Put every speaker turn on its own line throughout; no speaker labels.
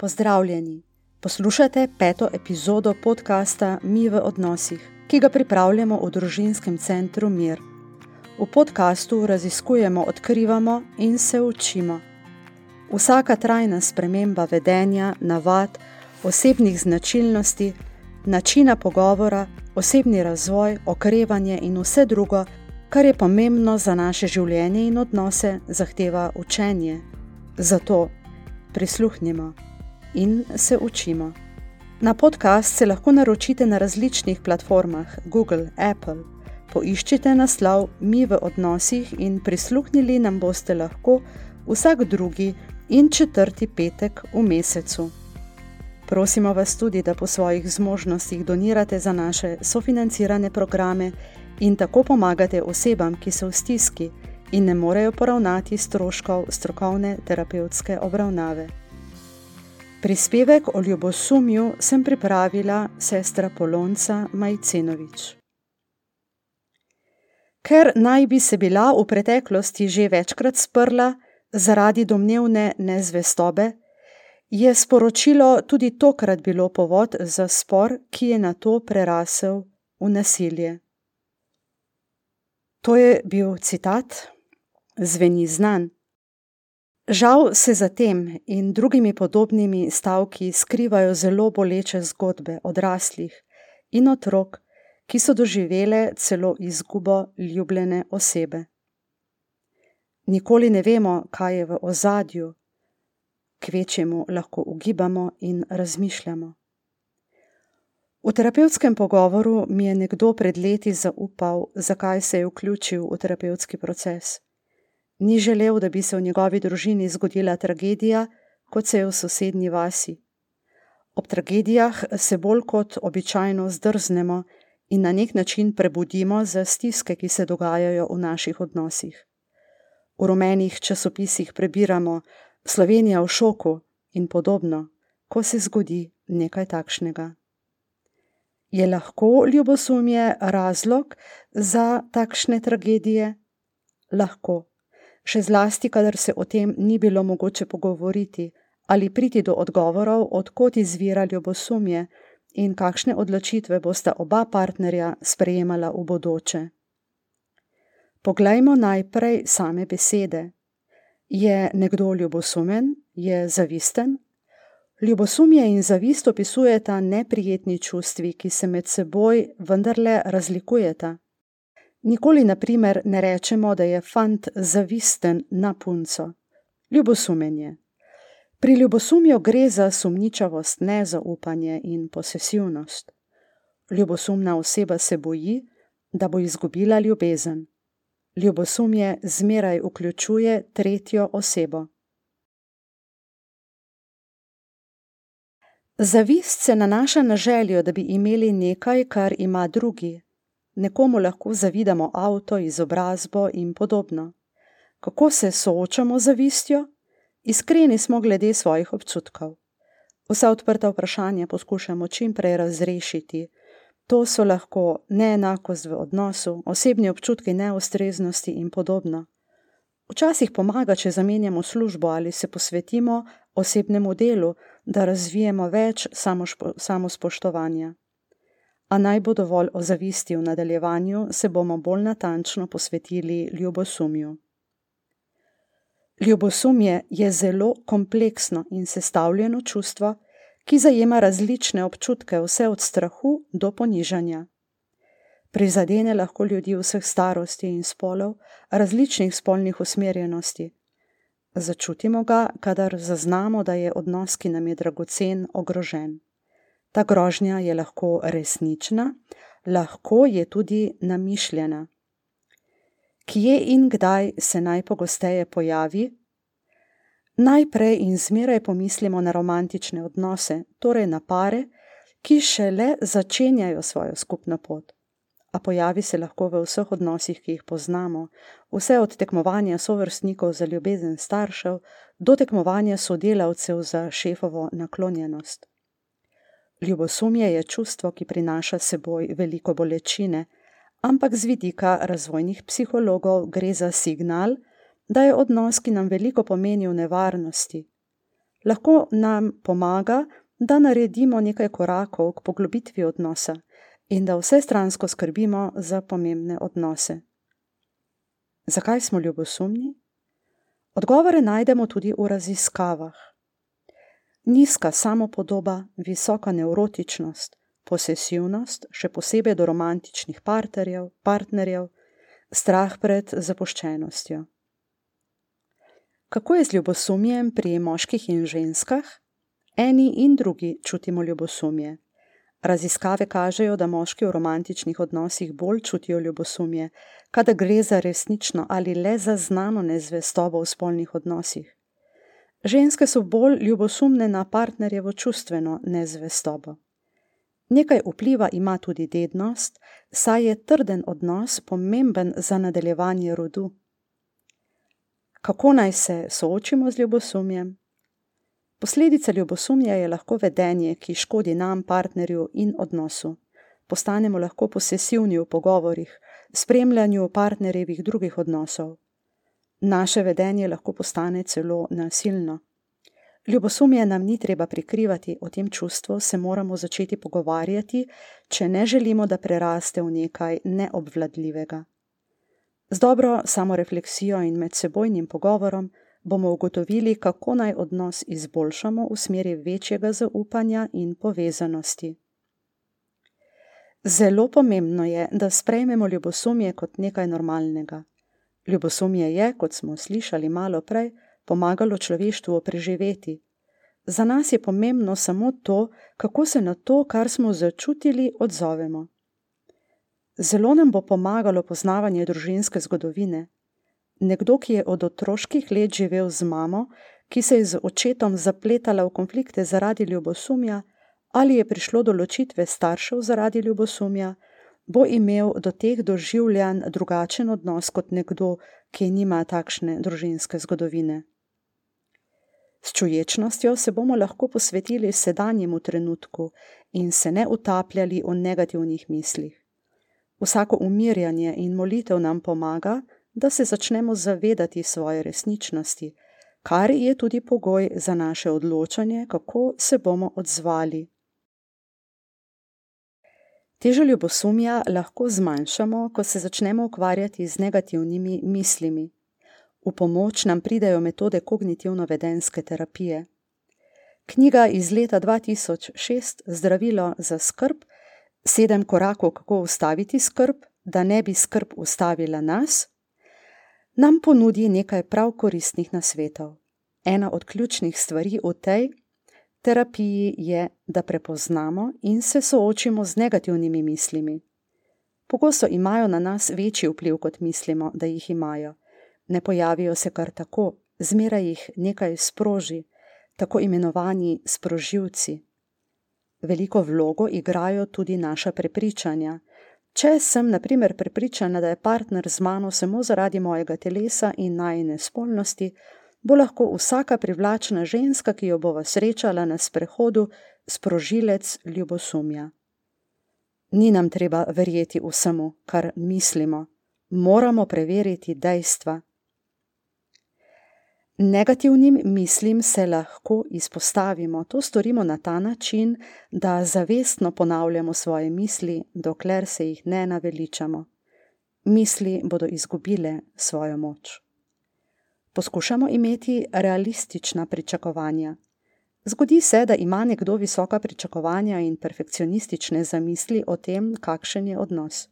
Pozdravljeni! Poslušate peto epizodo podcasta Mi v odnosih, ki ga pripravljamo v družinskem centru Mir. V podkastu raziskujemo, odkrivamo in se učimo. Vsaka trajna sprememba vedenja, navad, osebnih značilnosti, načina pogovora, osebni razvoj, okrevanje in vse drugo, kar je pomembno za naše življenje in odnose, zahteva učenje. Zato prisluhnimo in se učimo. Na podcast se lahko naročite na različnih platformah Google, Apple. Poiščite naslov Mi v odnosih in prisluhnili nam boste lahko vsak drugi in četrti petek v mesecu. Prosimo vas tudi, da po svojih zmožnostih donirate za naše sofinancirane programe in tako pomagate osebam, ki so v stiski in ne morejo poravnati stroškov strokovne terapevtske obravnave. Prispevek o ljubosumju sem pripravila sestra Polonca Majcenovič. Ker naj bi se bila v preteklosti že večkrat sprla zaradi domnevne nezvestobe, je sporočilo tudi tokrat bilo povod za spor, ki je na to prerasel v nasilje. To je bil citat, zveni znan. Žal se za tem in drugimi podobnimi stavki skrivajo zelo boleče zgodbe odraslih in otrok, ki so doživele celo izgubo ljubljene osebe. Nikoli ne vemo, kaj je v ozadju, kvečemu lahko ugibamo in razmišljamo. V terapevtskem pogovoru mi je nekdo pred leti zaupal, zakaj se je vključil v terapevtski proces ni želel, da bi se v njegovi družini zgodila tragedija, kot se je v sosednji vasi. Ob tragedijah se bolj kot običajno zdrznemo in na nek način prebudimo za stiske, ki se dogajajo v naših odnosih. V rumenih časopisih prebiramo Slovenija v šoku in podobno, ko se zgodi nekaj takšnega. Je lahko ljubosumje razlog za takšne tragedije? Lahko še zlasti, kadar se o tem ni bilo mogoče pogovoriti ali priti do odgovorov, odkot izvira ljubosumje in kakšne odločitve bosta oba partnerja sprejemala v bodoče. Poglejmo najprej same besede. Je nekdo ljubosumen, je zavisten? Ljubosumje in zavist opisujeta neprijetni čustvi, ki se med seboj vendarle razlikujeta. Nikoli, na primer, ne rečemo, da je fant zavisten na punco. Ljubosumenje. Pri ljubosumju gre za sumničavost, nezaupanje in posesivnost. Ljubosumna oseba se boji, da bo izgubila ljubezen. Ljubosumje zmeraj vključuje tretjo osebo. Zavist se nanaša na željo, da bi imeli nekaj, kar ima drugi, nekomu lahko zavidamo avto, izobrazbo in podobno. Kako se soočamo z zavistjo? Iskreni smo glede svojih občutkov. Vsa odprta vprašanja poskušamo čim prej razrešiti. To so lahko neenakost v odnosu, osebni občutki neustreznosti in podobno. Včasih pomaga, če zamenjamo službo ali se posvetimo osebnemu delu, da razvijemo več samospoštovanja a naj bo dovolj o zavisti v nadaljevanju, se bomo bolj natančno posvetili ljubosumju. Ljubosumje je zelo kompleksno in sestavljeno čustvo, ki zajema različne občutke, vse od strahu do ponižanja. Prizadene lahko ljudi vseh starosti in spolov, različnih spolnih usmerjenosti. Začutimo ga, kadar zaznamo, da je odnos, ki nam je dragocen, ogrožen. Ta grožnja je lahko resnična, lahko je tudi namišljena. Kje in kdaj se najpogosteje pojavi? Najprej in zmeraj pomislimo na romantične odnose, torej na pare, ki šele začenjajo svojo skupno pot. A pojavi se lahko v vseh odnosih, ki jih poznamo, vse od tekmovanja sovrstnikov za ljubezen staršev do tekmovanja sodelavcev za šefovo naklonjenost. Ljubosumje je čustvo, ki prinaša seboj veliko bolečine, ampak z vidika razvojnih psihologov gre za signal, da je odnos, ki nam veliko pomeni v nevarnosti. Lahko nam pomaga, da naredimo nekaj korakov k poglobitvi odnosa in da vse stransko skrbimo za pomembne odnose. Zakaj smo ljubosumni? Odgovore najdemo tudi v raziskavah. Nizka samopodoba, visoka neurotičnost, posesivnost, še posebej do romantičnih partnerjev, partnerjev, strah pred zapuščenostjo. Kako je z ljubosumjem pri moških in ženskah? Eni in drugi čutimo ljubosumje. Raziskave kažejo, da moški v romantičnih odnosih bolj čutijo ljubosumje, kadar gre za resnično ali le za znano nezvestobo v spolnih odnosih. Ženske so bolj ljubosumne na partnerjevo čustveno nezvestobo. Nekaj vpliva ima tudi dednost, saj je trden odnos pomemben za nadaljevanje rodu. Kako naj se soočimo z ljubosumjem? Posledica ljubosumja je lahko vedenje, ki škodi nam, partnerju in odnosu. Postanemo lahko posesivni v pogovorih, spremljanju partnerjevih drugih odnosov. Naše vedenje lahko postane celo nasilno. Ljubosumje nam ni treba prikrivati, o tem čustvu se moramo začeti pogovarjati, če ne želimo, da preraste v nekaj neobvladljivega. Z dobro samorefleksijo in medsebojnim pogovorom bomo ugotovili, kako naj odnos izboljšamo v smeri večjega zaupanja in povezanosti. Zelo pomembno je, da sprejmemo ljubosumje kot nekaj normalnega. Ljubosumje je, kot smo slišali malo prej, pomagalo človeštvu preživeti. Za nas je pomembno samo to, kako se na to, kar smo začutili, odzovemo. Zelo nam bo pomagalo poznavanje družinske zgodovine. Nekdo, ki je od otroških let živel z mamo, ki se je z očetom zapletala v konflikte zaradi ljubosumja, ali je prišlo do ločitve staršev zaradi ljubosumja, bo imel do teh doživljanj drugačen odnos kot nekdo, ki nima takšne družinske zgodovine. S čuječnostjo se bomo lahko posvetili sedanjemu trenutku in se ne utapljali v negativnih mislih. Vsako umirjanje in molitev nam pomaga, da se začnemo zavedati svoje resničnosti, kar je tudi pogoj za naše odločanje, kako se bomo odzvali. Težo ljubosumja lahko zmanjšamo, ko se začnemo ukvarjati z negativnimi mislimi. V pomoč nam pridejo metode kognitivno-vedenske terapije. Knjiga iz leta 2006 Zdravilo za skrb: Sedem korakov, kako ustaviti skrb, da ne bi skrb ustavila nas, nam ponudi nekaj prav koristnih nasvetov. Ena od ključnih stvari v tej terapiji je, da prepoznamo in se soočimo z negativnimi mislimi. Pogosto imajo na nas večji vpliv, kot mislimo, da jih imajo ne pojavijo se kar tako, zmeraj jih nekaj sproži, tako imenovani sprožilci. Veliko vlogo igrajo tudi naša prepričanja. Če sem, na primer, prepričana, da je partner z mano samo zaradi mojega telesa in najne spolnosti, bo lahko vsaka privlačna ženska, ki jo bova srečala na sprehodu, sprožilec ljubosumja. Ni nam treba verjeti vsemu, kar mislimo, moramo preveriti dejstva. Negativnim mislim se lahko izpostavimo. To storimo na ta način, da zavestno ponavljamo svoje misli, dokler se jih ne naveličamo. Misli bodo izgubile svojo moč. Poskušamo imeti realistična pričakovanja. Zgodi se, da ima nekdo visoka pričakovanja in perfekcionistične zamisli o tem, kakšen je odnos.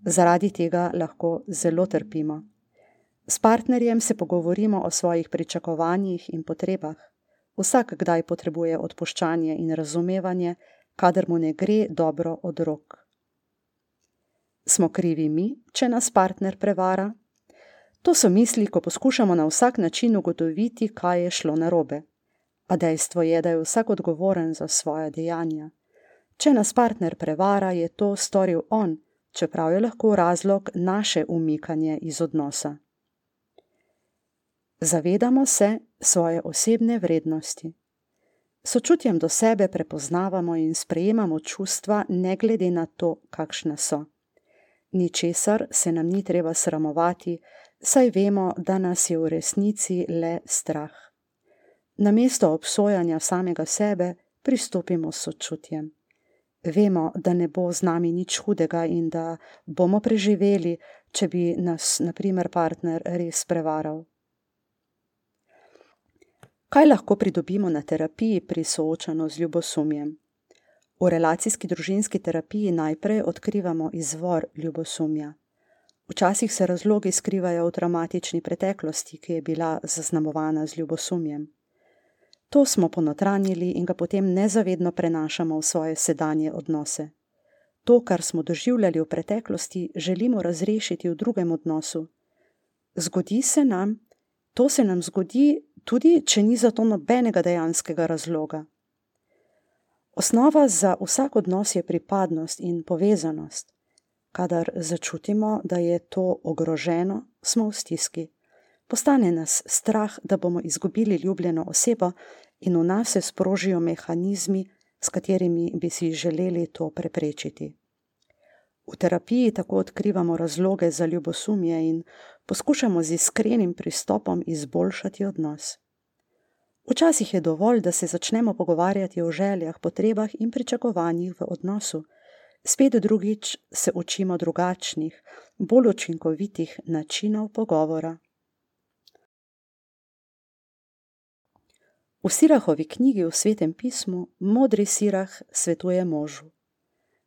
Zaradi tega lahko zelo trpimo. S partnerjem se pogovorimo o svojih pričakovanjih in potrebah. Vsak kdaj potrebuje odpuščanje in razumevanje, kadar mu ne gre dobro od rok. Smo krivi mi, če nas partner prevara? To so misli, ko poskušamo na vsak način ugotoviti, kaj je šlo narobe. A dejstvo je, da je vsak odgovoren za svoje dejanja. Če nas partner prevara, je to storil on, čeprav je lahko razlog naše umikanje iz odnosa. Zavedamo se svoje osebne vrednosti. Sočutjem do sebe prepoznavamo in sprejemamo čustva, ne glede na to, kakšne so. Ničesar se nam ni treba sramovati, saj vemo, da nas je v resnici le strah. Namesto obsojanja samega sebe, pristopimo sočutjem. Vemo, da ne bo z nami nič hudega in da bomo preživeli, če bi nas, na primer, partner res prevaral. Kaj lahko pridobimo na terapiji pri soočanju z ljubosumjem? V relacijski družinski terapiji najprej odkrivamo izvor ljubosumja. Včasih se razlogi skrivajo v traumatični preteklosti, ki je bila zaznamovana z ljubosumjem. To smo ponotranjili in ga potem nezavedno prenašamo v svoje sedanje odnose. To, kar smo doživljali v preteklosti, želimo razrešiti v drugem odnosu. Zgodi se nam, to se nam zgodi, tudi če ni za to nobenega dejanskega razloga. Osnova za vsak odnos je pripadnost in povezanost. Kadar začutimo, da je to ogroženo, smo v stiski postane nas strah, da bomo izgubili ljubljeno osebo, in v nas se sprožijo mehanizmi, s katerimi bi si želeli to preprečiti. V terapiji tako odkrivamo razloge za ljubosumje in poskušamo z iskrenim pristopom izboljšati odnos. Včasih je dovolj, da se začnemo pogovarjati o željah, potrebah in pričakovanjih v odnosu, spet drugič se učimo drugačnih, bolj učinkovitih načinov pogovora. V Sirahovi knjigi v svetem pismu modri Sirah svetuje možu: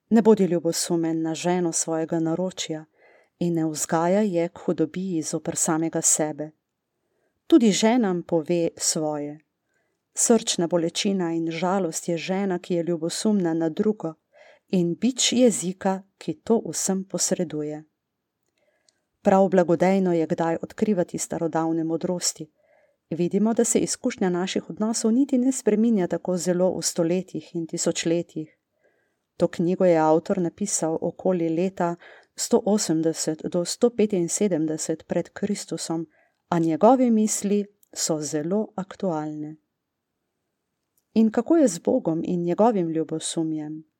Ne bodi ljubosumen na ženo svojega naročja in ne vzgaja je k hudobiji zoper samega sebe. Tudi ženam pove svoje. Srčna bolečina in žalost je žena, ki je ljubosumna na drugo, in bič jezika, ki to vsem posreduje. Prav blagodejno je kdaj odkrivati starodavne modrosti vidimo, da se izkušnja naših odnosov niti ne spreminja tako zelo v stoletjih in tisočletjih. To knjigo je avtor napisal okoli leta 180 do 175 pred Kristusom, a njegove misli so zelo aktualne. In kako je z Bogom in njegovim ljubosumjem?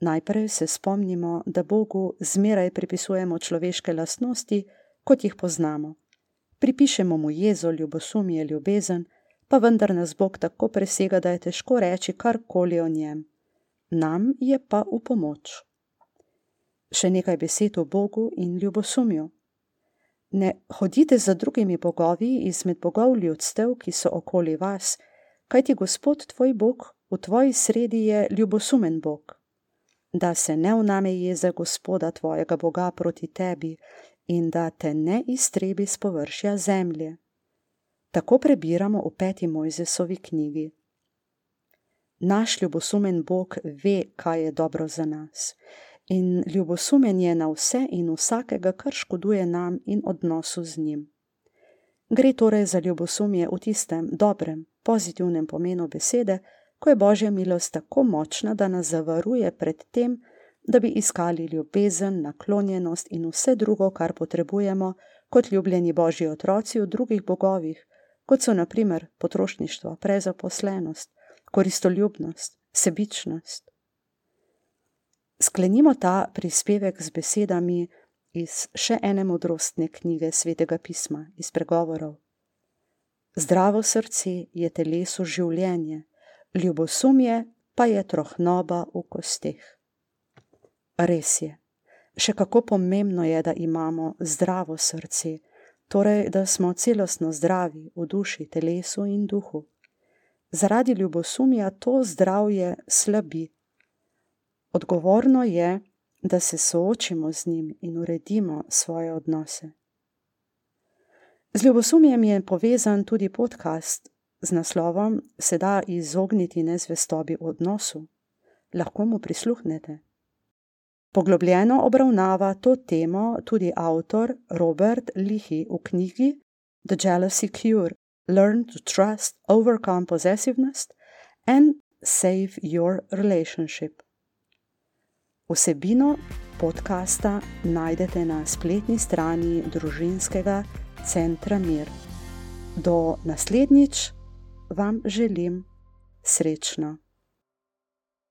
Najprej se spomnimo, da Bogu zmeraj pripisujemo človeške lastnosti, kot jih poznamo pripišemo mu jezo, ljubosumje, ljubezen, pa vendar nas Bog tako presega, da je težko reči karkoli o njem. Nam je pa v pomoč. Še nekaj besed o Bogu in ljubosumju. Ne hodite za drugimi bogovi izmed bogov ljudstev, ki so okoli vas, kajti Gospod tvoj Bog v tvoji sredi je ljubosumen Bog. Da se ne vname jeza Gospoda tvojega Boga proti tebi in da te ne iztrebi z površja zemlje. Tako prebiramo v peti Mojzesovi knjigi. Naš ljubosumen Bog ve, kaj je dobro za nas, in ljubosumen je na vse in vsakega, kar škoduje nam in odnosu z njim. Gre torej za ljubosumje v tistem dobrem, pozitivnem pomenu besede, ko je Božja milost tako močna, da nas zavaruje pred tem, da bi iskali ljubezen, naklonjenost in vse drugo, kar potrebujemo kot ljubljeni božji otroci v drugih bogovih, kot so naprimer potrošništvo, prezaposlenost, koristoljubnost, sebičnost. Sklenimo ta prispevek z besedami iz še ene modrostne knjige svetega pisma, iz pregovorov. Zdravo srce je telesu življenje, ljubosumje pa je trohnoba v kosteh. Res je. Še kako pomembno je, da imamo zdravo srce, torej da smo celostno zdravi v duši, telesu in duhu. Zaradi ljubosumja to zdravje slabi. Odgovorno je, da se soočimo z njim in uredimo svoje odnose. Z ljubosumjem je povezan tudi podcast z naslovom Se da izogniti nezvestobi v odnosu. Lahko mu prisluhnete. Poglobljeno obravnava to temo tudi avtor Robert Lihi v knjigi The Jealousy Cure: Learn to Trust, Overcome Possessiveness and Save Your Relationship. Vsebino podcasta najdete na spletni strani družinskega centra Mir. Do naslednjič vam želim srečno.